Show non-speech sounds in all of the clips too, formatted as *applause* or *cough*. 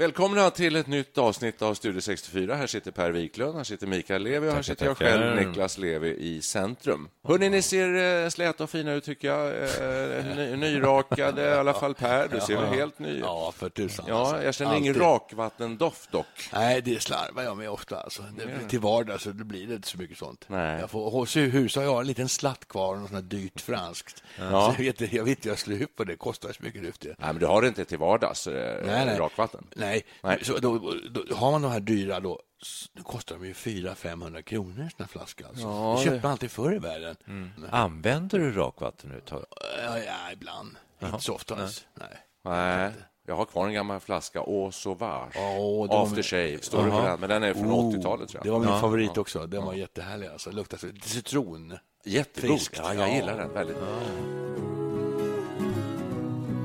Välkomna till ett nytt avsnitt av Studio 64. Här sitter Per Wiklund, här sitter Mikael Levi och här sitter jag själv, Niklas Levi, i centrum. Hörrni, ni ser eh, släta och fina ut tycker jag. Eh, ny, nyrakade, i alla fall Per. Du ser väl helt ny Ja, för tusan. Ja, alltså. jag känner ingen rakvattendoft dock. Nej, det slarvar jag med ofta. Alltså. Det, till vardags så det blir det inte så mycket sånt. Nej. Jag får, hus har jag en liten slatt kvar, något sånt dyrt franskt. Ja. Jag vet, jag vet jag slår upp på det, kostar så mycket luft. Nej, men du har det inte till vardags, eh, Nej, nej. rakvatten? Nej, Nej. Så då, då, har man de här dyra då, då kostar de ju 400-500 kronor, såna flaskor. Alltså. Ja, det köpte det- man alltid förr i världen. Använder du rakvatten överhuvudtaget? Ja, ja, ibland. Inte så ofta. alls. Nej. Nej. Jag har kvar en gammal flaska Eau Sauvage. Åh, det var- Aftershave, står det på den? Men den är från Oh, 80-talet tror Det jag. var min favorit också. Den var jättehärlig. Alltså. Luktar citron. Jättegod. Ja, jag gillar den väldigt.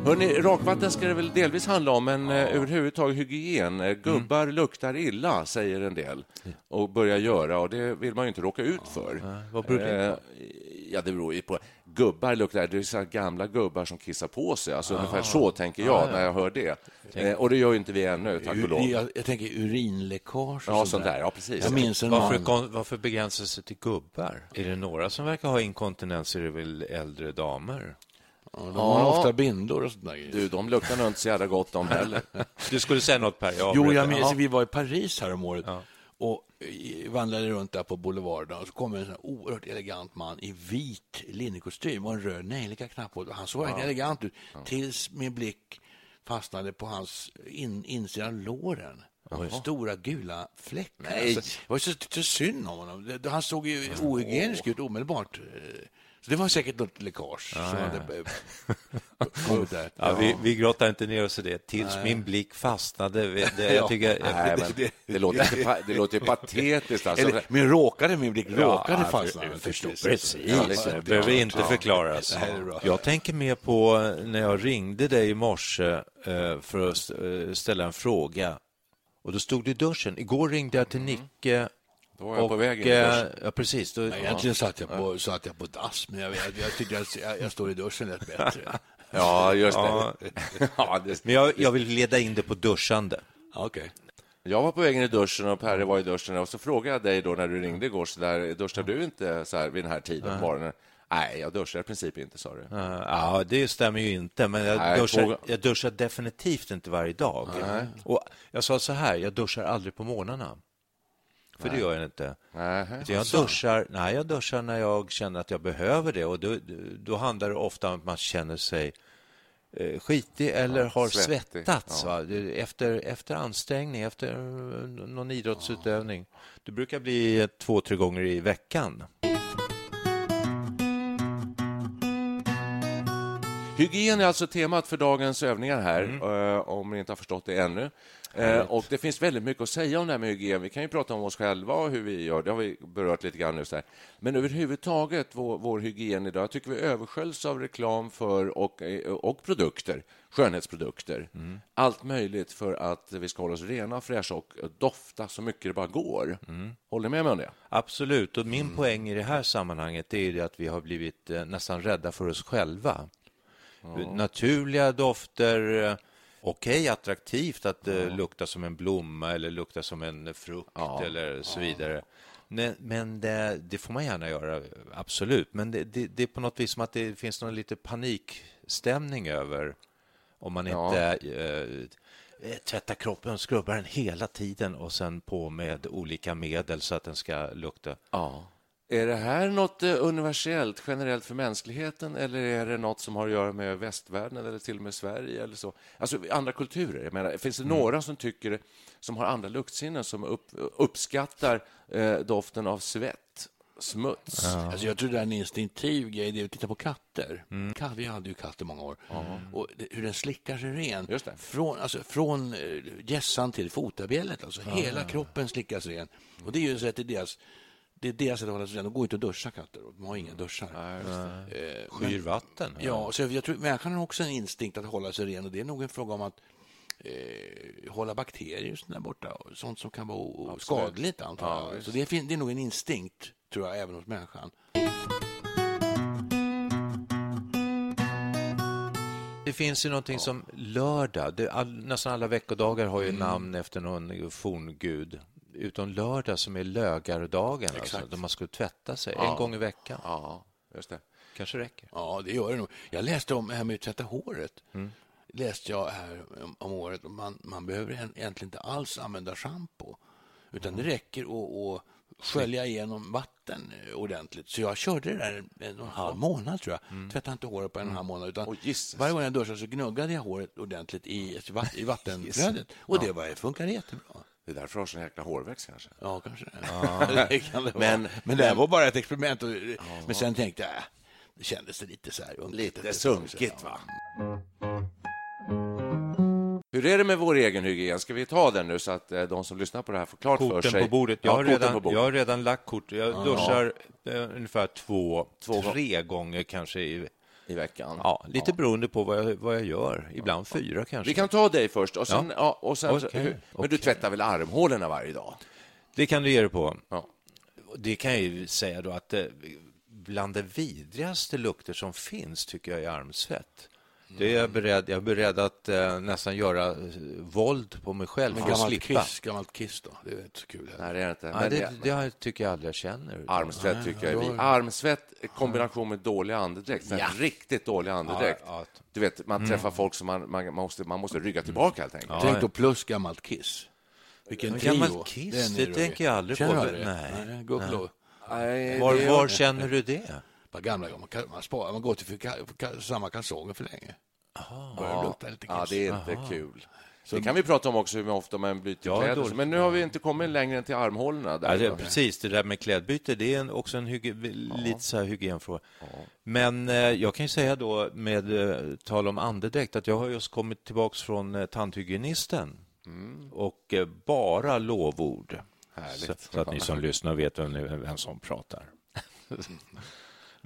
Hörrni, rakvatten ska det väl delvis handla om, men ja. överhuvudtaget hygien. Eh, Gubbar luktar illa, säger en del, och börjar göra, och det vill man ju inte råka ut för. vad beror det Eh, Ja, det beror ju på. Gubbar luktar, det är så gamla gubbar som kissar på sig. Alltså, Ungefär så tänker jag när jag hör det. Eh, och det gör ju inte vi ännu, tack och lov. Jag, jag tänker urinläckage och Ja, sånt där. Ja, precis. Jag minns en Varför, man. varför begränsa sig till gubbar? Är det några som verkar ha inkontinens är det väl äldre damer? Ja, de har ofta bindor och sånt där. Du, de luktar nog inte så jävla gott de heller. *laughs* Du skulle säga något Per? Jag Jo, jag minns, vi var i Paris här om året och eh, vandrade runt där på boulevarden och så kom en sån oerhört elegant man i vit linnekostym och en röd nejlika-knapp på. Och Han såg verkligen elegant ut tills min blick fastnade på hans in, insidan av låren. Stora gula fläckar. Nej. Alltså, det var så, så synd om honom. Han såg ju ohygienisk ut omedelbart. Så det var säkert något läckage som hade eh, *laughs* kommit där. Ja, vi, vi grottar inte ner oss i det tills min blick fastnade. Det, *laughs* jag Ja. tycker, Nej, men *laughs* det, låter, det patetiskt. Alltså. Eller, men råkade min blick råkade Ja, fastna. för- naturligtvis. Precis, Ja, det det- behöver ja, inte ja. förklaras. Nej, bra. Jag tänker mer på när jag ringde dig i morse eh, för att st- eh, ställa en fråga. Och då stod du i duschen. Igår ringde jag till Nicke. Då var jag på väg eh. Ja, precis. Då, Nej, Egentligen satt jag på, satt jag på dass, men jag, jag, jag tyckte att jag, jag står i duschen rätt bättre. *laughs* Ja, just det. Ja. *laughs* Ja, det. Men jag, jag vill leda in det på duschande. Ja, Okej. Jag var på väg in i duschen och Perre var i duschen och så frågade jag dig då när du ringde igår så där, duschar du inte så här vid den här tiden på morgonen? Nej, jag duschar i princip inte, sa du. Ja, det stämmer ju inte, men jag, Nej, duschar, fråga- jag duschar definitivt inte varje dag. Och jag sa så här, jag duschar aldrig på morgnarna. För det gör jag inte. Nej. Jag duschar, nej, jag duschar när jag känner att jag behöver det. Och då, då handlar det ofta om att man känner sig eh, skitig eller har svettig. svettats. Det- Efter, efter ansträngning, efter någon idrottsutövning. Det brukar bli två, tre gånger i veckan. Hygien är alltså temat för dagens övningar här, Mm. eh, om ni inte har förstått det ännu. Eh, och Det finns väldigt mycket att säga om det här med hygien. Vi kan ju prata om oss själva och hur vi gör. Det har vi berört lite grann nu. Så här. Men överhuvudtaget, vår, vår hygien idag, jag tycker vi översköljs av reklam för och, eh, och produkter, skönhetsprodukter. Mm. Allt möjligt för att vi ska hålla oss rena, fräscha och dofta så mycket det bara går. Mm. Håller ni med mig om det? Absolut. Och min poäng i det här sammanhanget är det att vi har blivit nästan rädda för oss själva. Naturliga dofter, eh, okej, attraktivt att eh, lukta som en blomma eller lukta som en frukt eller så vidare. Men, men det, det får man gärna göra, absolut. Men det, det, det är på något vis som att det finns någon lite panikstämning över om man Ja. inte eh, tvättar kroppen, skrubbar den hela tiden och sen på med olika medel så att den ska lukta. Ja. Är det här något eh, universellt, generellt för mänskligheten eller är det något som har att göra med västvärlden eller till och med Sverige? eller så? Alltså andra kulturer. Jag menar, finns det några som tycker som har andra luktsinnen som upp, uppskattar eh, doften av svett, smuts? Alltså jag tror det är en instinktiv grej, det är att titta på katter. Katt, vi hade ju katt i många år. Och det, hur den slickar sig ren. Just det. Från, alltså, från eh, gässan till fotabjället. Alltså, Hela kroppen slickas ren. Och det är ju att det är deras, det är deras sätt att hålla sig ren. De går inte att duscha katter. De har inga duschar. Eh, Skyr vatten. Ja, så jag tror människan har också en instinkt att hålla sig ren och det är nog en fråga om att eh, hålla bakterier och där borta. Och sånt som kan vara skadligt, antar jag. så det är, det är nog en instinkt, tror jag, även hos människan. Det finns ju någonting som lördag. Det, all, nästan alla veckodagar har ju Mm. namn efter någon forngud. Utom lördag som är lögardagen, alltså, då man skulle tvätta sig en gång i veckan. Ja, just det. Kanske räcker. Ja, det gör det nog. Jag läste om det här med att tvätta håret. läste jag här om, året. Man, man behöver en- egentligen inte alls använda schampo. Utan det räcker att, att skölja igenom vatten ordentligt. Så jag körde det där en, och en halv månad, tror jag. Tvättade inte håret på en och en halv månad. Utan Jesus. varje gång jag duschade så gnuggade jag håret ordentligt i, i *laughs* vattenflödet. Och det var, funkade jättebra. Det är därför du har sån jäkla hårväxt kanske. Ja, kanske *laughs* det kan det. Men- men det här var bara ett experiment. Och, Men sen tänkte jag, äh, det kändes det lite så här unket Lite så, sunkigt, ja. va? Hur är det med vår egen hygien? Ska vi ta den nu så att eh, de som lyssnar på det här får klart för Korten sig? på bordet. Jag, Ja, har redan, på bordet. jag har redan lagt kort. Jag duschar eh, ungefär två, Två tre gånger kanske. I, i veckan. ja, lite beroende på vad jag, vad jag gör. Ibland fyra kanske. Vi kan ta dig först. Och sen, ja. och sen, Okej, hur, Men du tvättar väl armhålorna varje dag? Det kan du ge dig på. Ja. Det kan jag ju säga då att eh, bland det vidrigaste lukter som finns tycker jag är armsvett. Det är jag beredd, jag är beredd att eh, nästan göra eh, våld på mig själv Men för att slippa. kiss, gammalt kiss då? Det är inte så kul. heller. Nej, det är det inte. Men det, det, det tycker jag aldrig jag känner. armsvett tycker jag vi. Armsvett i kombination med dålig andedräkt. Ja. Riktigt dålig andedräkt. Ja, ja. Du vet, man träffar folk som man, man, man, måste, man måste rygga tillbaka helt enkelt. Tänk då plus gammalt kiss. Vilken trio. gammalt Kiss, det rolig. tänker jag aldrig Känner på. du det? Nej. Nej. Nej, Var, det- var känner du det? Bara gamla man, kan- man, sparar, man går till för, samma kalsonger för länge. Börjar Ja, lukta lite kiss. ja, det är inte kul. Det kan vi prata om också, hur ofta man byter Ja, kläder. Men nu har vi inte kommit längre än till armhålorna. Där. Ja, det, precis, det där med klädbyte, det är en, också en hygi- lite så här hygienfråga. Men eh, jag kan ju säga då, med eh, tal om andedräkt, att jag har just kommit tillbaks från eh, tandhygienisten och eh, bara lovord. Så, så att ni som lyssnar vet vem, ni- vem som pratar. *laughs*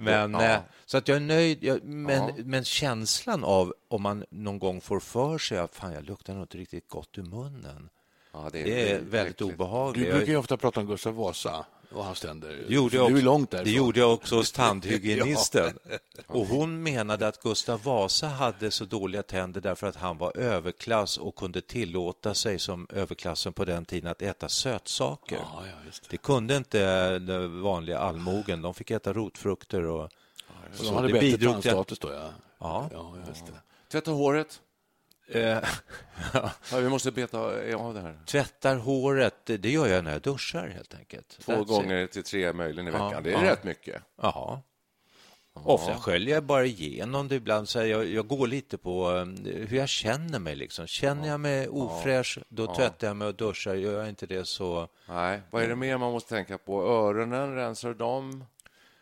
Men, Ja. eh, så att jag är nöjd. Jag, men, men känslan av om man någon gång får för sig att fan, jag luktar inte riktigt gott i munnen. Ja, Det är väldigt äckligt. obehagligt. Du brukar ju ofta prata om Gustav Vasa och hans tänder. Det gjorde jag också, långt det gjorde jag också hos *laughs* tandhygienisten. Och hon menade att Gustav Vasa hade så dåliga tänder därför att han var överklass och kunde tillåta sig som överklassen på den tiden att äta sötsaker. Ja, ja, just det. Det kunde inte den vanliga allmogen. De fick äta rotfrukter och, och Så de hade Det bättre tandstatus då, ja. Ja. Ja. Tvätta håret. Eh, *laughs* Ja, vi måste beta av det här. Tvättar håret, det gör jag när jag duschar helt enkelt. Två That's it. gånger till tre möjligen i veckan. Ja, det är ja. rätt mycket. Jaha. Ofta sköljer jag bara igenom det ibland. Så jag, jag går lite på eh, hur jag känner mig. Liksom. Känner jag mig ofräsch, då tvättar jag mig och duschar. Gör jag inte det så... Nej, vad är det mer man måste tänka på? Öronen, rensar du dem?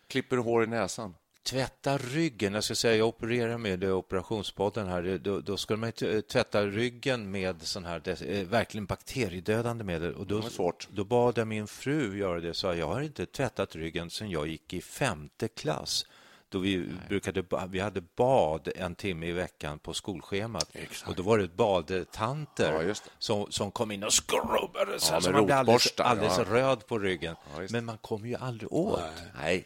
Klipper du hår i näsan? Tvätta ryggen. Jag ska säga, jag opererar med det, operationspodden här. Då, då skulle man t- tvätta ryggen med sån här eh, verkligen bakteriedödande medel. Och då, då bad jag min fru göra det. Så jag har inte tvättat ryggen sedan jag gick i femte klass. Då vi, brukade, vi hade bad en timme i veckan på skolschemat. Exakt. Och då var det badtanter Ja, som, som kom in och skrubbade så, Ja, så man blev alldeles, alldeles ja. röd på ryggen. Men man kom ju aldrig åt. Nej,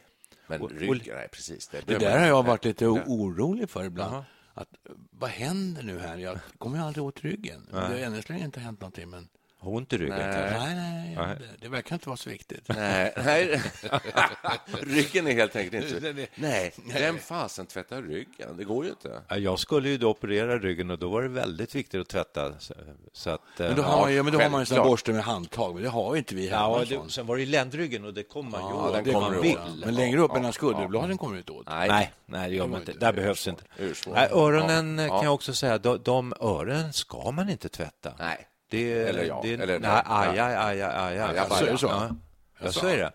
men Och- ryggen, nej precis. Det, Det där har jag varit lite Nej. orolig för ibland. Att, vad händer nu här? Jag kommer ju aldrig åt ryggen. Det har än så länge inte hänt någonting, men Har ont i ryggen Nej. kanske? Nej, nej, det, det verkar inte vara så viktigt. Nej, nej. *laughs* ryggen är helt enkelt inte... Nej, vem fasen tvättar ryggen? Det går ju inte. Ja, Jag skulle ju då operera ryggen och då var det väldigt viktigt att tvätta. Så- att, eh, Men då har man ju men då har man en här självklart. borste med handtag, men det har ju inte vi hemma. Ja, en det, sen var det ju ländryggen och det kommer man ju Ja, åt den det kommer man vill. åt. Men längre upp än skulderbladen kommer du inte åt. Nej, Nej, nej, det gör Det man inte. Där behövs svårt. inte. Nej, öronen Ja, kan ja. jag också säga, de, de öronen ska man inte tvätta. Nej. Det, Eller ja, det, eller nej, nej. aj, aj, aj, aj, aj, aj. Ja, så är det så? Ja. Ja, så är det.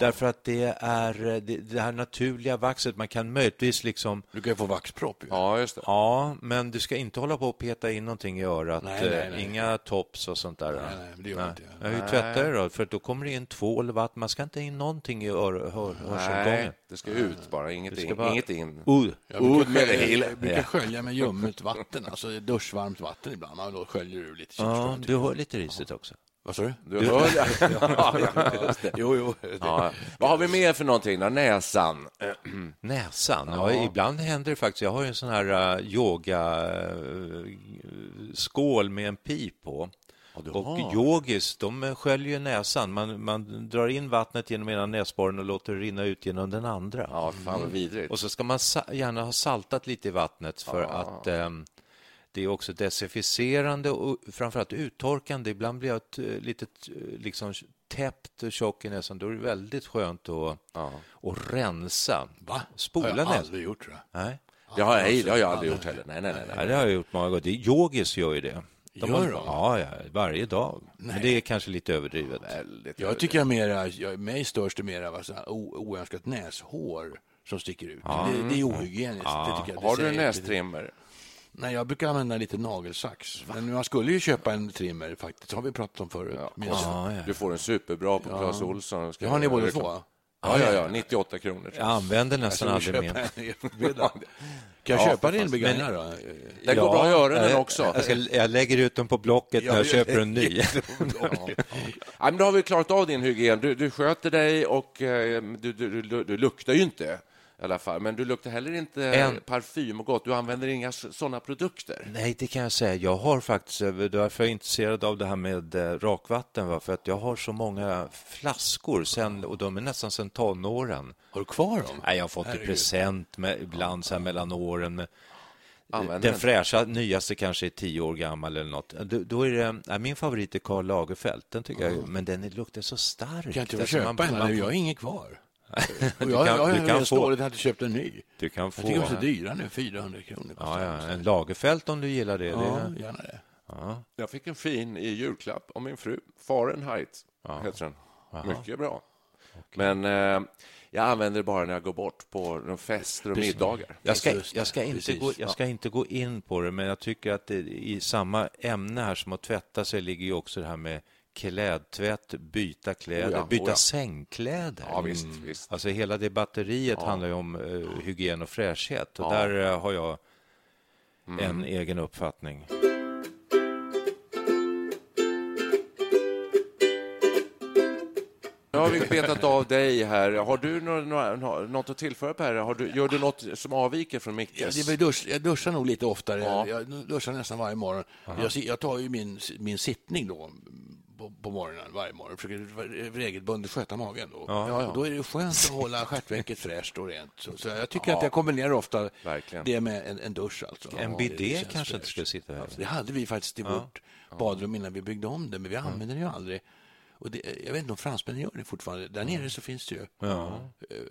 Därför att det är det, det här naturliga vaxet, man kan möjligtvis liksom Du kan ju få vaxpropp. Ju. Ja, just det. Ja, men du ska inte hålla på och peta in någonting i örat. Nej, nej, eh, nej. Inga tops och sånt där. Nej, nej, det gör jag inte. Ja, hur tvättar du då? För då kommer det in tvål vatten. Man ska inte in någonting i ör, hör, Nej, hörselgången. det ska ut bara. Inget, in, bara- inget in. Uh, Jag brukar, Ut med det jag brukar skölja med ljummet vatten, alltså duschvarmt vatten ibland. Och då sköljer du lite ja, köttfärg. du hör lite risigt också. Vad sa du? Du hör *laughs* ja, det. Jo, jo. Ja. Vad har vi mer för någonting då? Näsan. *clears throat* Näsan? Ja. ibland händer det faktiskt. Jag har ju en sån här uh, yoga-skål med en pip på. Och yogis, de sköljer ju näsan. Man, man drar in vattnet genom ena näsborren och låter det rinna ut genom den andra. Ja, fan vad vidrigt. Och så ska man gärna ha saltat lite i vattnet för att ehm, det är också desinficerande och framförallt uttorkande. Ibland blir jag ett eh, litet eh, liksom, täppt och tjock i näsan. Då är det väldigt skönt att, att rensa. Va? Spola har jag näsan. aldrig gjort, tror jag. Nej. Det har, nej, det har jag aldrig gjort heller. Nej, nej, nej. Ja, nej. det har jag gjort många gånger. Det är Yogis gör ju det. Gör har, de? ja, ja, varje dag. Men det är kanske lite överdrivet. Väldigt Jag tycker jag mera, jag, mig störs det mer av så här o- oönskat näshår som sticker ut. Det, det är ohygieniskt. Det tycker jag, det Har du en nästrimmer? Nej, jag brukar använda lite nagelsax. Men man skulle ju köpa en trimmer faktiskt. Det har vi pratat om förut. minns jag. Ja, ja. Du får en superbra på Clas Ohlson. Ska Det har ni jag- båda två? Ja, ja, ja. 98 kronor. Jag använder nästan Jag aldrig köpa mer. en *laughs* eftermiddag. Kan jag Ja, köpa din begagnad då? Den går bra i öronen jag- också. Jag, ska, jag lägger ut dem på Blocket när jag köper en ny. *laughs* Ja, men då har vi klarat av din hygien. Du, du sköter dig och eh, du, du, du, du luktar ju inte i alla fall. Men du luktar heller inte En- parfym och gott. Du använder inga sådana produkter. Nej, det kan jag säga. Jag har faktiskt, eh, därför är jag intresserad av det här med eh, rakvatten, va? för att jag har så många flaskor sen, och de är nästan sedan tonåren. Har du kvar dem? Nej, jag har fått i present med, ibland så här mellan åren. Men Använder den fräscha, nyaste kanske är tio år gammal eller något. Då, då är det, ja, min favorit är Karl Lagerfeld, den tycker jag, men den är- luktar så starkt. Kan inte jag Alltså, köpa man- en? man- Jag har inget kvar. Du jag, kan- jag, du jag, kan jag få- dåligt att jag inte köpt en ny. Du kan Jag få... tycker de är så dyra nu, 400 kronor. Ja, ja, en Lagerfeld om du gillar det. ja, det gärna det. Jag fick en fin i julklapp av min fru. Fahrenheit heter den. Mycket bra. Men eh, jag använder det bara när jag går bort på fester och middagar. Jag ska, jag, ska inte precis. gå, jag ska inte gå in på det, men jag tycker att det, i samma ämne här som att tvätta sig ligger ju också det här med klädtvätt, byta kläder, Oh ja, byta oh ja. sängkläder. Ja, visst, visst. Alltså hela det batteriet handlar ju om eh, hygien och fräschhet och Ja. där eh, har jag en egen uppfattning. Nu har vi betat av dig här. Har du nå- nå- något att tillföra Per? Har du, gör du något som avviker från Ja, Mickes? det är väl dusch, jag duschar nog lite oftare. Ja. Jag duschar nästan varje morgon. Jag, jag tar ju min, min sittning då på, på morgonen varje morgon. Försöker regelbundet sköta magen. Då. ja. Och då är det skönt att hålla stjärtvecket fräscht och rent. Så, så jag tycker att jag kombinerar ofta Verkligen. det med en, en dusch. Alltså. En Ja, bidé det kanske inte skulle sitta här. Det hade vi faktiskt i vårt badrum innan vi byggde om det, men vi använder det ju aldrig. Och det, jag vet inte om fransmännen gör det fortfarande. Där nere så finns det ju. Eh,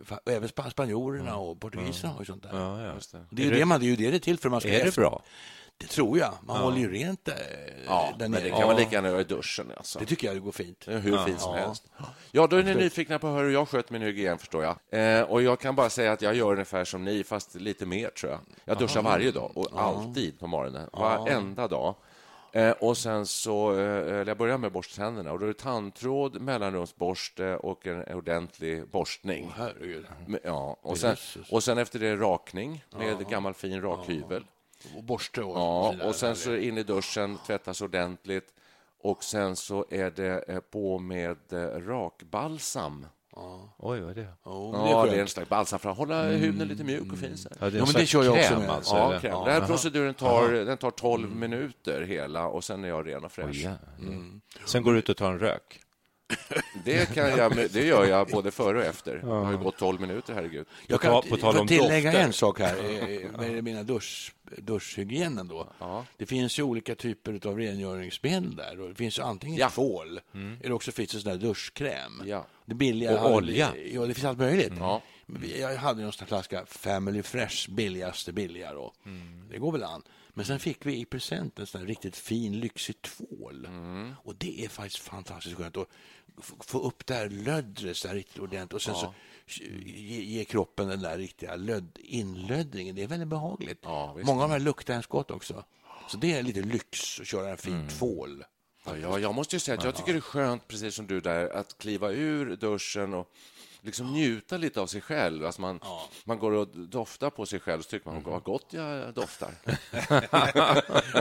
fa- och även spa- spanjorerna och portugiserna har ju sånt där. Ja, ja. Och Det är, ju det, man, det är ju det det är till för. Man ska Är det bra? Det tror jag. Man håller ju rent eh, Ja, där men det kan man lika gärna göra i duschen. Alltså. Det tycker jag det går fint. Hur fint som helst. Ja, då är ni nyfikna på hur jag sköter min hygien, förstår jag. Eh, och jag kan bara säga att jag gör ungefär som ni, fast lite mer, tror jag. Jag duschar varje dag och alltid på morgonen. Varenda dag. Eh, och sen så, eh, jag börjar med att borsta tänderna. Och då är det tandtråd, mellanrumsborste och en ordentlig borstning. Herregud. Men- Ja, och sen, och sen efter det rakning med gammal fin rakhyvel. Och borste och Ja, och sen så in i duschen, tvättas ordentligt och sen så är det eh, på med eh, rakbalsam Oj, vad är det? Oh, Ja, det det är är en slags balsam för att hålla huden lite mjuk och fin. Så här. Ja, det är Ja, en men det kör jag också med. Alltså, Ja, kräm. Ja, Den här aha. proceduren tar, den tar 12 minuter hela och sen är jag ren och fräsch. Oj, ja. Sen går du ut och tar en rök. Det, kan jag, det gör jag både före och efter. Det har ju gått 12 minuter, herregud. Jag kan på tal om tillägga dofter. en sak här eh, med mina dusch, duschhygienen. Då. Det finns ju olika typer av rengöringsmedel där. Och det finns ju antingen Ja. tvål eller också finns det sån där duschkräm. Ja. Det billiga, Och olja. Ja, det finns allt möjligt. Ja. Vi- Jag hade ju en sån flaska Family Fresh, billigaste billiga. Då. Det går väl an. Men sen fick vi i present en sån här riktigt fin, lyxig tvål. Och det är faktiskt fantastiskt skönt f- få upp det här löddret så här riktigt ordentligt och sen så ge, ge kroppen den där riktiga lödd, inlöddringen. Det är väldigt behagligt. Ja. Många av de här luktar ens gott också. Så det är lite lyx att köra en fin tvål. Ja, jag, jag måste ju säga att jag tycker det är skönt, precis som du där, att kliva ur duschen och liksom njuta lite av sig själv. Alltså man, man går och doftar på sig själv så tycker man, vad gott jag doftar.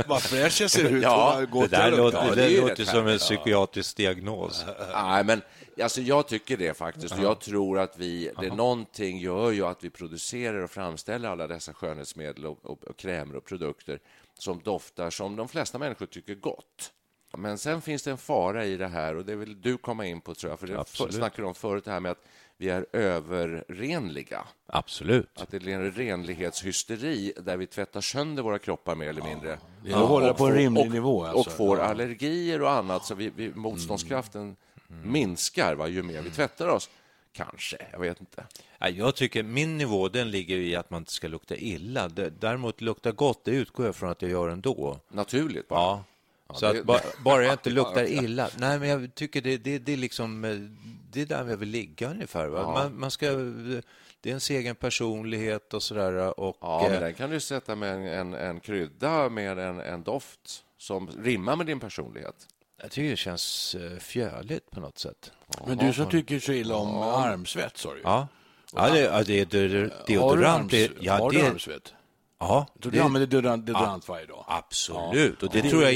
*laughs* Vad fräsch jag ser ut. Ja, Det där låter, luktar. det är det låter som en psykiatrisk diagnos. *laughs* Nej, men alltså, jag tycker det faktiskt. Och jag tror att vi, det är någonting gör ju att vi producerar och framställer alla dessa skönhetsmedel och, och, och krämer och produkter som doftar som de flesta människor tycker gott. Men sen finns det en fara i det här och det vill du komma in på tror jag, för det Absolut. snackade du om förut, det här med att vi är överrenliga. Absolut. Att det blir en renlighetshysteri där vi tvättar sönder våra kroppar mer eller mindre. Att hålla Och på en rimlig och, nivå, alltså. Och får Ja. allergier och annat, så vi, vi, motståndskraften minskar va, ju mer vi tvättar oss. Kanske, jag vet inte. Ja, Jag tycker min nivå den ligger i att man inte ska lukta illa. Däremot lukta gott, det utgår jag från att jag gör ändå. Naturligt bara. Ja. Så det- att ba, bara jag *laughs* inte luktar illa. Nej, men jag tycker det, det, det är liksom eh, det är där jag vill ligga ungefär. Va? Man, man ska, det är ens egen personlighet och sådär. Och, Ja, men eh, den kan du sätta med en, en, en krydda med en, en doft som rimmar med din personlighet. jag tycker det känns eh, fjäligt på något sätt. Men du som tycker så illa om armsvett, sa du. Ja, ja det, ja, det är du, deodorant. Ja, har du det, armsvett? ja, Så det- du använder deodorant, deodorant varje dag? absolut. Och det tror jag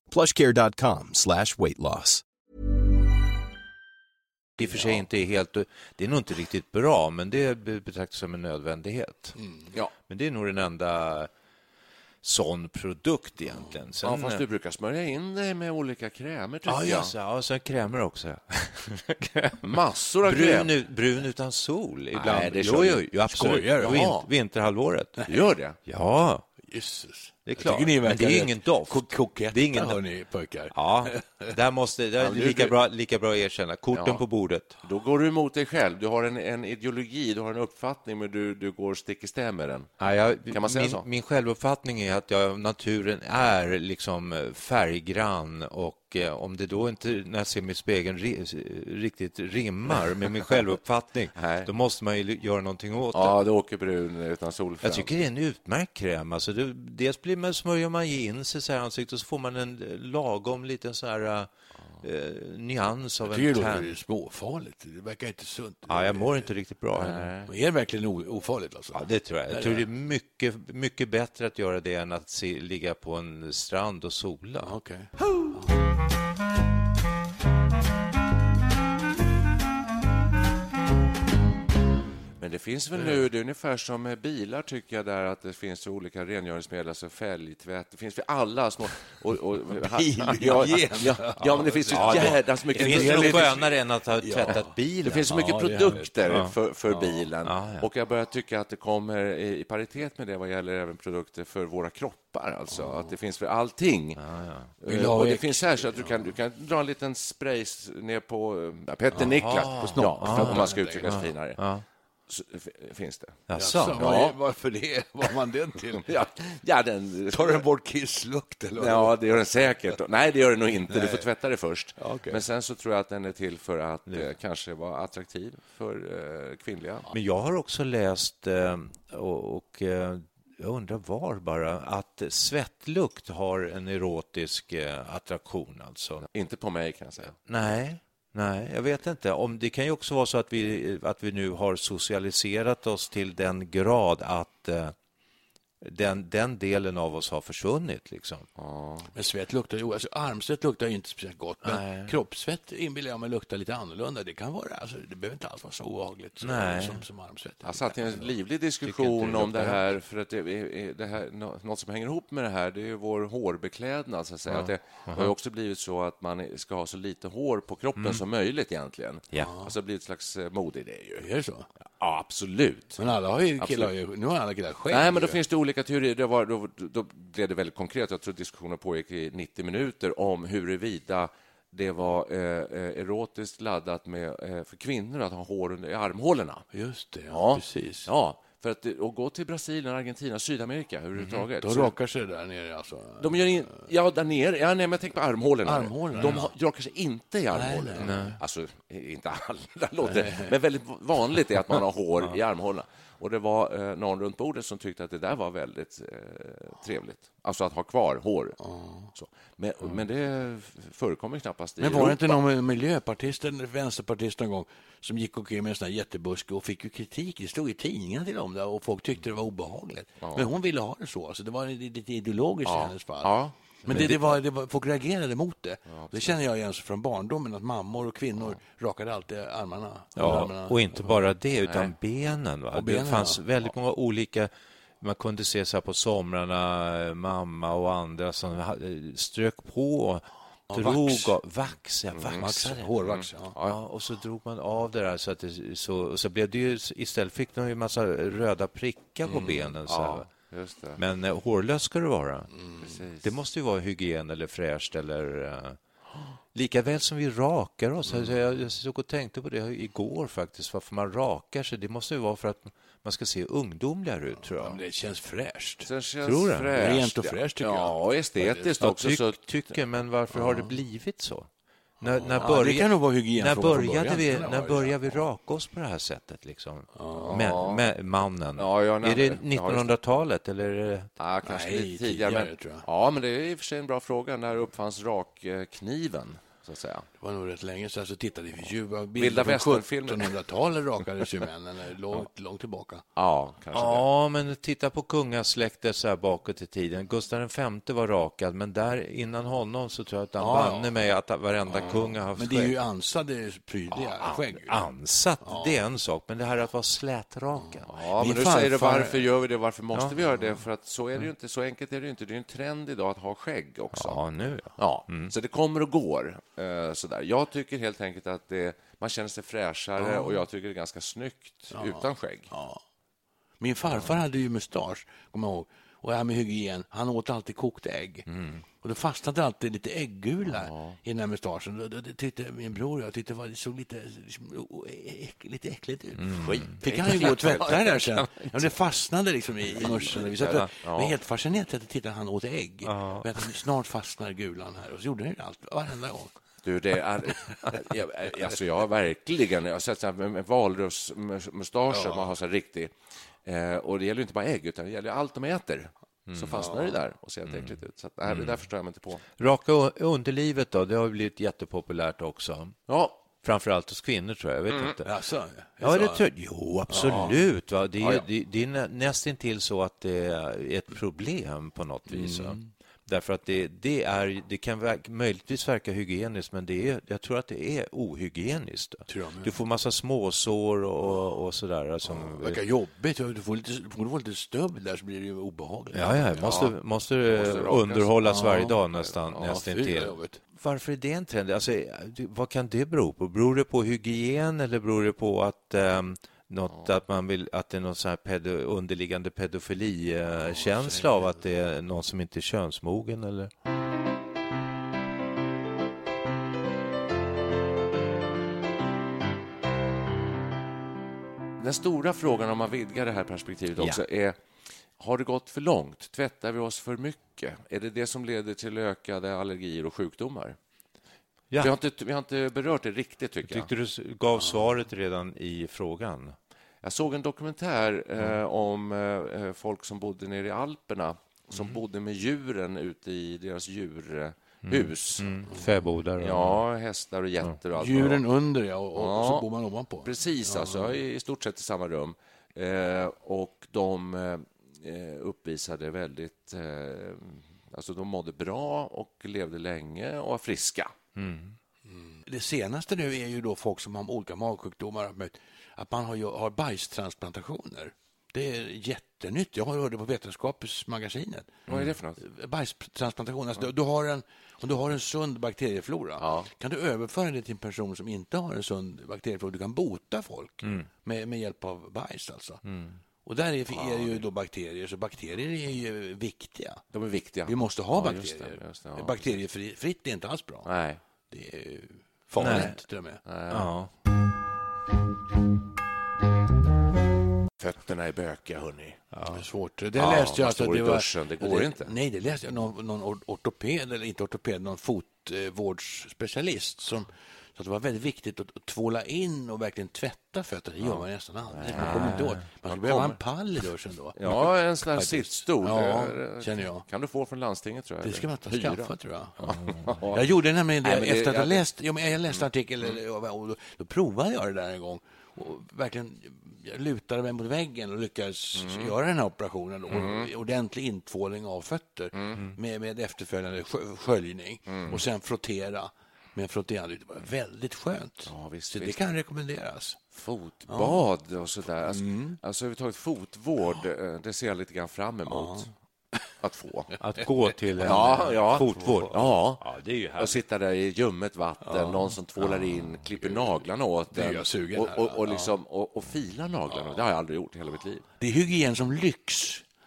plushcare.com slash weight loss. i och för sig inte är helt... Det är nog inte riktigt bra, men det be- betraktas som en nödvändighet. Ja. Men det är nog den enda sån produkt egentligen. Sen, Ja, fast du brukar smörja in dig med olika krämer, tycker Ja, jag. det. ja, och sen krämer också. *laughs* Massor av brun, kräm. ut, brun utan sol ibland. Nej, det jo, jo, du. jo, absolut. Skojar du? Vinterhalvåret. Gör det? Ja, Jesus. Det är klart. ni Men det är ingen doft. ko- Koketta, Det är ingen- hörni, pojkar. Ja, där måste, det är lika, bra, lika bra att erkänna. Korten Ja. på bordet. Då går du emot dig själv. Du har en, en ideologi, du har en uppfattning, men du, du går stick i stäv med den. Ja, jag, Kan man säga min, så? min självuppfattning är att jag, naturen är liksom eh, färggrann och eh, om det då inte, när jag ser mig i spegeln, ri, riktigt rimmar med min *laughs* självuppfattning, då måste man ju göra någonting åt det. Ja, du åker brun utan solsken. Jag tycker det är en utmärkt kräm. Alltså det, dels blir man, smörjer man in sig så här i ansiktet och så får man en lagom liten så här... eh, nyans av Jag en det tärn. låter småfarligt. Det verkar inte sunt. Ja, jag mår inte riktigt bra. Men är det verkligen ofarligt? Alltså? Ja, det tror jag. Jag tror det är mycket, mycket bättre att göra det än att se, ligga på en strand och sola. Okej. Men det finns väl nu, det är ungefär som med bilar tycker jag där att det finns olika rengöringsmedel, alltså fälgtvätt, det finns för alla små... Och, och, *laughs* ja, ja, ja, men det finns ju jädrans mycket... Det finns nog skönare än att ha tvättat bilen. Det finns så mycket Ja, produkter för, för bilen. Ja, ja. Och jag börjar tycka att det kommer i, i paritet med det vad gäller även produkter för våra kroppar. Alltså. Att det finns för allting. Eh, Och det finns här så att du kan, du kan dra en liten spray ner på eh, Petter Niklas, på ja, om man ska uttrycka sig finare. Ja. Finns det. Jaså? Ja. är- Varför det? Vad man den till? *laughs* Ja, ja den... Tar den bort kisslukt? Eller? Ja, det gör den säkert. Nej, det gör den nog inte. Du får tvätta det först. Ja, okej. Men sen så tror jag att den är till för att eh, kanske vara attraktiv för eh, kvinnliga. Men jag har också läst, eh, och, och eh, jag undrar var bara, att svettlukt har en erotisk eh, attraktion. Alltså. Inte på mig, kan jag säga. Nej, nej, jag vet inte. Om, det kan ju också vara så att vi, att vi nu har socialiserat oss till den grad att eh, den, den delen av oss har försvunnit. Liksom. Men svett luktar ju... Alltså, armsvett luktar ju inte speciellt gott, men kroppssvett inbillar jag mig luktar lite annorlunda. Det kan vara... Alltså, det behöver inte alls vara så obehagligt Nej. som, som armsvett. Jag satt i en livlig diskussion det om det här, för att det, det här, nå- något som hänger ihop med det här, det är ju vår hårbeklädnad. Så att säga. Att det har ju också blivit så att man ska ha så lite hår på kroppen som möjligt egentligen. Ja. Alltså det blir ett slags eh, modeidé ju. Är det så? Ja, absolut. Men alla har ju killar, har ju, nu har alla killar skägg. Nej, men då finns det olika teorier. Det var, då, då blev det väldigt konkret. Jag tror diskussionen pågick i 90 minuter om huruvida det var eh, eh, erotiskt laddat med, eh, för kvinnor att ha hår under i armhålorna. Just det, ja, Ja, precis. Ja, för att det- att gå till Brasilien, Argentina, Sydamerika överhuvudtaget. De så- rakar sig där nere alltså. de gör in, ja, där nere. Ja, nej, men jag tänker på armhålorna. Armhålorna, De ja. rakar sig inte i armhålorna. Alltså, inte alla *laughs* låter men väldigt vanligt är att man har hår i armhålorna. Och det var eh, någon runt bordet som tyckte att det där var väldigt eh, trevligt. Alltså att ha kvar hår. Så. Men, men det förekommer knappast i Men var det Europa. inte någon miljöpartist eller vänsterpartist någon gång som gick omkring med en sån här jättebuske och fick ju kritik. Det stod i tidningen till om det och folk tyckte det var obehagligt. Men hon ville ha det så. Alltså, det var lite ideologiskt i hennes fall. Ja. Men det, det, var, det var, folk reagerade mot det. det känner jag igen från barndomen, att mammor och kvinnor rakade alltid armarna. Ja, armarna. och inte bara det, utan benen. Va? Benen, det fanns ja. väldigt många olika... Man kunde se så här på somrarna, mamma och andra som strök på drog vax. av, vax, ja, Vax, vaxade. hårvax, ja. Ja, och så drog man av det där så att det, så, och så blev det ju, istället fick de ju en massa röda prickar på benen. Så. Ja. Men eh, hårlös ska det vara. Precis. Det måste ju vara hygien eller fräscht eller... Uh, lika väl som vi rakar oss. Alltså, jag, jag såg och tänkte på det igår faktiskt, varför man rakar sig. Det måste ju vara för att man ska se ungdomligare ut, tror Ja, men jag. det känns fräscht. Sen känns Tror du? fräscht. Rent och fräscht, tycker ja. jag. Ja, och estetiskt Jag också. tyck, så, tycker, men varför har det blivit så? När, när Ja, börja- det kan nog vara hygienfråga När började början. vi, när började vi raka oss på det här sättet? Liksom? Men, med, mannen. Ja, ja, nej, är det ja, just det. 1900-talet eller? är det- Ja, kanske Nej, lite tidigare. tidigare, men, tror jag. Ja, men det är i och för sig en bra fråga. När uppfanns rakkniven? Så att säga. Var nog rätt länge sedan. Så tittade vi ju Vilda bilder från västern-filmer. 1700-talet rakades ju männen eh, långt, långt tillbaka. Ja, kanske det. Ja, men titta på kungasläktet så här bakåt i tiden. Gustav V var rakad, men där innan honom så tror jag att han Ja, ja. banne mig att varenda kung har haft Men det är ju skägg. ansade, prydliga skägg. ju. Ansatt, det är en sak, men det här att vara slätrakad. Ja, Min men nu säger du varför gör vi det? Varför måste vi göra det? För att så är det ju inte. Så enkelt är det ju inte. Det är ju en trend idag att ha skägg också. Ja, nu ja. Ja, så det kommer och går. Eh, sådär. Jag tycker helt enkelt att det, man känner sig fräschare och jag tycker det är ganska snyggt utan skägg. Min farfar hade ju mustasch, kommer jag ihåg. Och det här med hygien, han åt alltid kokt ägg. Och då fastnade alltid lite äggula i den här mustaschen. Det, det, det tyckte min bror och jag tyckte det, var, det såg lite, liksom, äck, lite äckligt ut. Skit. Fick han ju gå och tvätta det där sen. Ja, det fastnade liksom i, i muschen. Vi satt och, var helt fascinerade att titta han åt ägg. Jag tänkte, snart fastnar gulan här. Och så gjorde ju allt, varenda gång. Du, det är... jag, alltså jag har verkligen... Jag har sett så här med, med valrörsmustascher, man har så här riktig... Eh, och det gäller inte bara ägg, utan det gäller allt de äter. så fastnar det där och ser helt äckligt ut. Så att, nej, det där förstår jag mig inte på. Raka underlivet då, det har blivit jättepopulärt också. Ja, Framförallt hos kvinnor tror jag, jag vet inte. Alltså, Ja, det tror jag. Jo, absolut. Va? Det, är, det, det är nä- nästintill så att det är ett problem på något vis. va? Därför att det, det, är, det kan möjligtvis verka hygieniskt, men det är, jag tror att det är ohygieniskt. Du får massa småsår och, och sådär. Som, Det verkar jobbigt. Du får lite, du får lite stubb där så blir det ju obehagligt. Ja, ja, måste, måste, Måste rakas. underhållas varje Ja. dag nästan, Ja, vad jobbigt. Varför är det en trend? Alltså, vad kan det bero på? Beror det på hygien eller beror det på att, ehm, något, att, man vill, att det är någon sån här pedo, underliggande pedofilikänsla av att det är någon som inte är könsmogen? Eller? Den stora frågan om man vidgar det här perspektivet också är har det gått för långt? Tvättar vi oss för mycket? Är det det som leder till ökade allergier och sjukdomar? Ja. Vi, har inte, vi har inte berört det riktigt, tycker jag. Tyckte du gav svaret redan i frågan? Jag såg en dokumentär eh, om eh, folk som bodde nere i Alperna som bodde med djuren ute i deras djurhus. Mm. Fäbodar? och- Ja, hästar och getter och allt. Djuren under, ja, och, och, och så Ja. bor man ovanpå. Precis, alltså, i, i stort sett i samma rum. Eh, och de eh, uppvisade väldigt... Eh, alltså de mådde bra och levde länge och var friska. Det senaste nu är ju då folk som har olika magsjukdomar, att- man har, har bajstransplantationer. Det är jättenytt. Jag det på Vetenskapsmagasinet. Vad är det för något? Bajstransplantation. Alltså, du, du har en, om du har en sund bakterieflora, Ja. kan du överföra det till en person som inte har en sund bakterieflora. Du kan bota folk med, med hjälp av bajs. Alltså. Och där är, är ju då bakterier, så bakterier är ju viktiga. De är viktiga. Vi måste ha Ja, just bakterier. det, just det, ja. Bakteriefritt är inte alls bra. Nej. Det är farligt till och med. Ja. Fötterna är bökiga, hörni. Det är svårt. Det Ja, läste jag alltså, det var- duschen, det går inte. Nej, det läste jag. Någon, någon or- ortoped, eller inte ortoped, någon fotvårdsspecialist som så att det var väldigt viktigt att tvåla in och verkligen tvätta fötterna. Det gör man nästan aldrig. Man kommer inte åt. Man skulle behöva en pall i duschen då. Ja, en sån här sittstol. Ja, Eh, känner jag. kan du få från landstinget, tror jag. Det ska man ta skaffa, tror jag. *laughs* Jag gjorde nämligen det, Nej, det- efter att jag- läst, ja, men jag läste en artikel eller- och då, då provade jag det där en gång. Och verkligen, jag lutade mig mot väggen och lyckades göra den här operationen. Och ordentlig intvåling av fötter med, med efterföljande skö- sköljning. Och sen frottera med frotterande. Det var väldigt skönt. Ja, visst, Så det visst. kan rekommenderas. Fotbad och sådär. Alltså, Mm. alltså överhuvudtaget fotvård, eh, det ser jag lite grann fram emot att få. Att gå till en Ja, ja. fotvård? Ja. ja, det är ju Och härligt. sitta där i ljummet vatten, någon som tvålar in, klipper naglarna åt Det är den jag sugen och, och, och, liksom, och, och filar naglarna. Det har jag aldrig gjort i hela mitt liv. Det är hygien som lyx,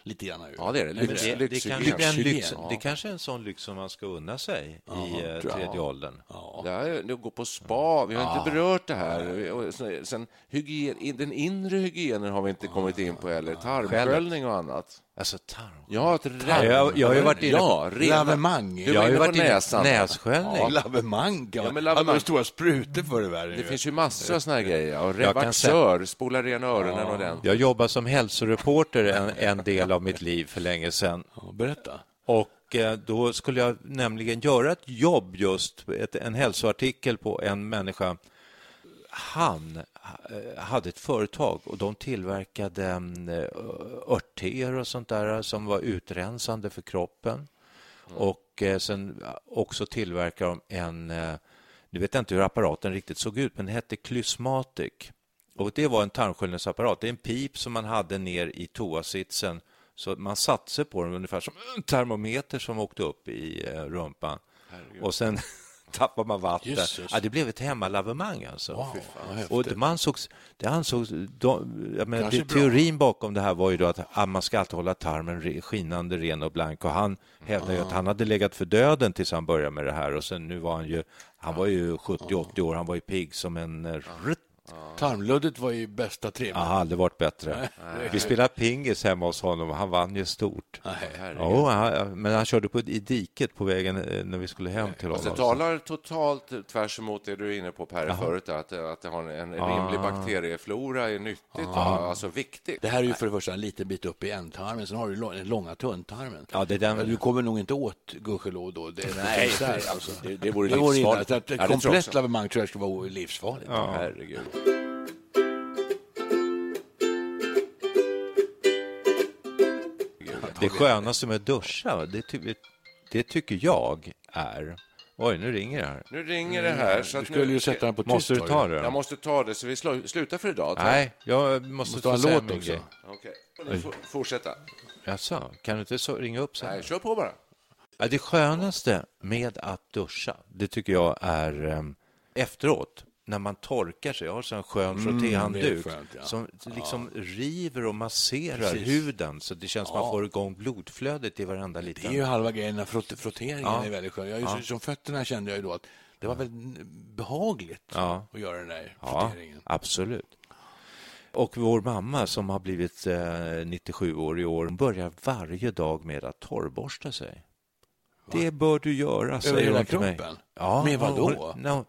lite grann. ju. Ja, det är det. Lyx, Det, det, lyxhygien. kanske är en lyx, Lyxhygien, det kanske är en sån lyx som man ska unna sig i eh, tredje åldern. Det är, det går på spa, vi har inte berört det här. Sen- hygien, den inre hygienen har vi inte kommit in på heller. Tarmsköljning och annat. Alltså tarm. Ja, Ja, jag- jag har ju varit inne på- ja, rena- Lavemang. Du Jag var har ju på varit inne näsan. nässköljning. Ja, lavemang. Ja, men Ja, lavemang. men stora sprutor förr i världen. Det ju. finns ju massor av såna här grejer. Och Jag revaxör, spola ren öronen ordentligt. Jag jobbade som hälsoreporter en, en del av mitt liv för länge sedan. Ja, berätta. Och eh, då skulle jag nämligen göra ett jobb just, ett, en hälsoartikel på en människa. Han eh, hade ett företag och de tillverkade mm, eh, örtteer och sånt där som var utrensande för kroppen. Och eh, sen också tillverkade de en, nu vet jag inte hur apparaten riktigt såg ut, men den hette Klysmatic. Och det var en tarmsköljningsapparat. Det är en pip som man hade ner i toasitsen. Så man satte sig på den ungefär som en termometer som åkte upp i eh, rumpan. Och sen *laughs* tappade man vatten. Ja, det blev ett hemmalavemang alltså. Wow, och det ansågs, det ansågs de, jag menar, det, teorin bakom det här var ju då att ah, man ska alltid hålla tarmen skinande ren och blank. Och han hävdade ju att han hade legat för döden tills han började med det här. Och sen nu var han ju, han var ju 70-80 år, han var ju pigg som en eh, rutt Tarmluddet var ju bästa trimmen. har aldrig varit bättre. Vi spelade pingis hemma hos honom och han vann ju stort. Nej. Jo, han, men han körde på, i diket på vägen eh, när vi skulle hem till det honom. talar totalt tvärs emot det du är inne på, Per, förut, att, att det har en rimlig bakterieflora är nyttigt, alltså viktigt. Det här är ju för det första en liten bit upp i ändtarmen, sen har du den långa tunntarmen. Ja, det den- du kommer nog inte åt gudskelov då. Det, Nej, där, det- alltså. det- det vore illa. livsfarligt. Så att Ja, ett det tror jag komplett lavemang tror jag skulle vara livsfarligt. Herregud. Det skönaste med att duscha, det, ty, det tycker jag är... Oj, nu ringer det här. Nu ringer det här. Så Du att skulle nu, ju sätta den på tyst. Måste du ta det. Jag måste ta det, så vi slutar för idag. Nej, jag måste, Måste ha få en säga låt också. Okej. Får fortsätta. Jaså, kan du inte så, ringa upp sen? Nej, kör på bara. Ja, det skönaste med att duscha, det tycker jag är em, efteråt, när man torkar sig. Jag har så en skön det är frottéhandduk ja. som liksom river och masserar Precis. huden så det känns som man får igång blodflödet i varenda Det liten... är ju halva grejen, när frott, frotteringen Ja. är väldigt skön. Jag, ju- Som fötterna kände jag ju då att det var väldigt behagligt Ja. att göra den där Ja, frotteringen. absolut. Och vår mamma som har blivit eh, 97 år i år, börjar varje dag med att torrborsta sig. Det bör du göra, säger hon till mig. kroppen? Ja, Med vad då? No,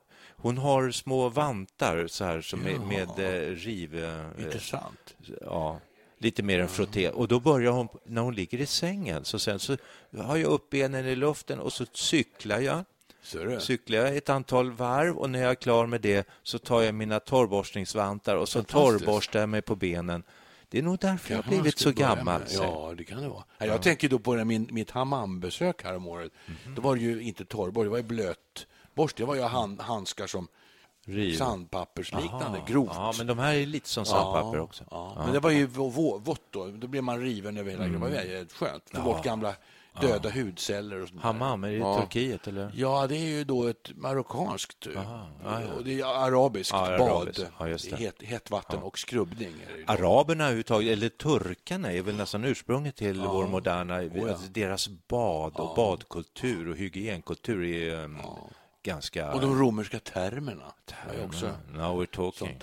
hon har små vantar så här som med, med eh, riv... Eh, Intressant. ja, lite mer än frotté. Och då börjar hon, när hon ligger i sängen, så sen så har jag upp benen i luften och så cyklar jag. Du? Cyklar jag ett antal varv och när jag är klar med det så tar jag mina torrborstningsvantar och så torrborstar jag mig på benen. Det är nog därför jag har blivit så gammal. Ja, det kan det vara. Ja, Jag tänker då på min, mitt hammambesök här om året. Mhm. Då var det ju inte torrborst, det var ju blötborst. Det var ju hand, handskar som Riv. sandpappersliknande, Aha. grovt. Ja, men de här är lite som sandpapper också. Ja, Men det var ju vå- vå- vått då. Då blev man riven över hela kroppen. Det var Mm. väldigt skönt. Få bort gamla döda hudceller och sånt. Hammam, är det i Turkiet eller? Ja, det är ju då ett marockanskt. Ja, ja. Och det är arabiskt Ja, bad. Ja, just det. Het, hett vatten och skrubbning. Ju. Araberna överhuvudtaget, eller turkarna, är väl nästan ursprunget till vår moderna... ja. alltså deras bad och badkultur och hygienkultur är ganska... Och de romerska termerna. Ju också Now we're talking.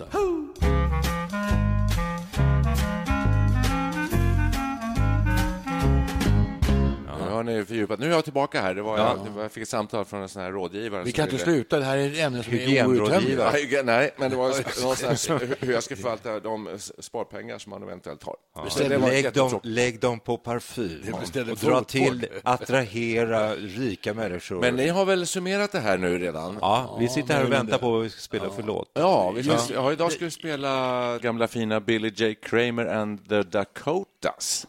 Har ni fördjupat. Nu är jag tillbaka här. Det var, Ja. jag, det var, jag fick ett samtal från en sån här rådgivare. Vi kan inte ville- sluta. Det här är ett ämne som är outtömligt. Nej, men det var någonstans *laughs* hur- hur jag ska förvalta de sparpengar som man eventuellt har. Var Lägg dem, lägg dem på parfym och dra till, attrahera rika människor. Men ni har väl summerat det här nu redan? Ja, vi sitter här och väntar på vad vi ska spela för låt. Ja, vi ska, ja, idag ska vi spela gamla fina Billy J. Kramer and the Dakotas.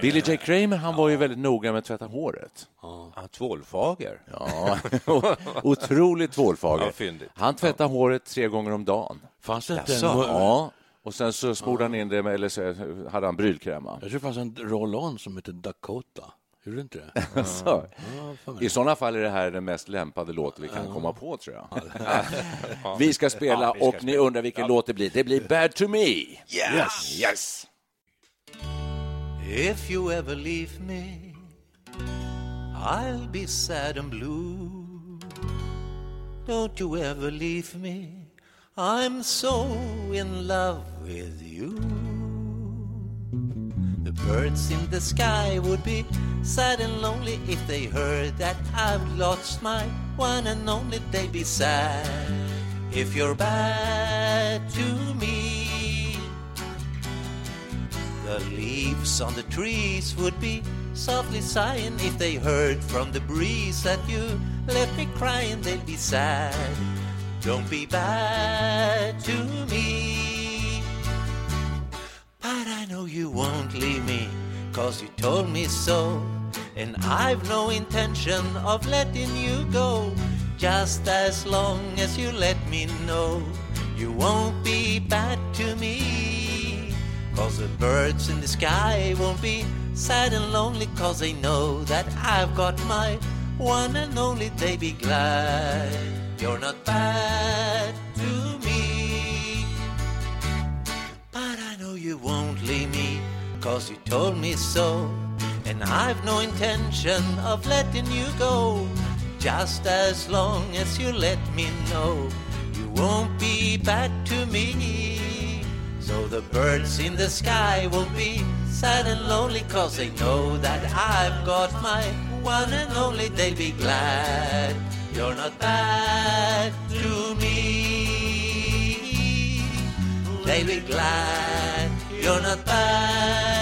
Billy J. Kramer han var ju väldigt noga med att tvätta håret. Ja, tvålfager. Ja, *laughs* otroligt tvålfager. Han tvättade håret tre gånger om dagen. Fanns det inte en... Ja, och sen så smorde han in det med, eller så hade han brylkräm. Jag tror det fanns en roll-on som hette Dakota. Gjorde det inte det? *laughs* Så. I sådana fall är det här den mest lämpade låten vi kan komma på, tror jag. *laughs* vi ska spela, och ni undrar vilken låt det blir. Det blir Bad to me. Yes! yes. If you ever leave me I'll be sad and blue Don't you ever leave me I'm so in love with you The birds in the sky would be sad and lonely if they heard that I've lost my one and only. They'd be sad if you're bad to me. The leaves on the trees would be softly sighing if they heard from the breeze that you left me crying. They'd be sad. Don't be bad to me. But I know you won't leave me, cause you told me so. And I've no intention of letting you go. Just as long as you let me know you won't be bad to me. Cause the birds in the sky won't be sad and lonely, cause they know that I've got my one and only. They be glad you're not bad to me. But I know you won't leave me, cause you told me so. And I've no intention of letting you go. Just as long as you let me know you won't be bad to me. So the birds in the sky will be sad and lonely cause they know that I've got my one and only. They'll be glad you're not bad to me. They'll be glad you're not bad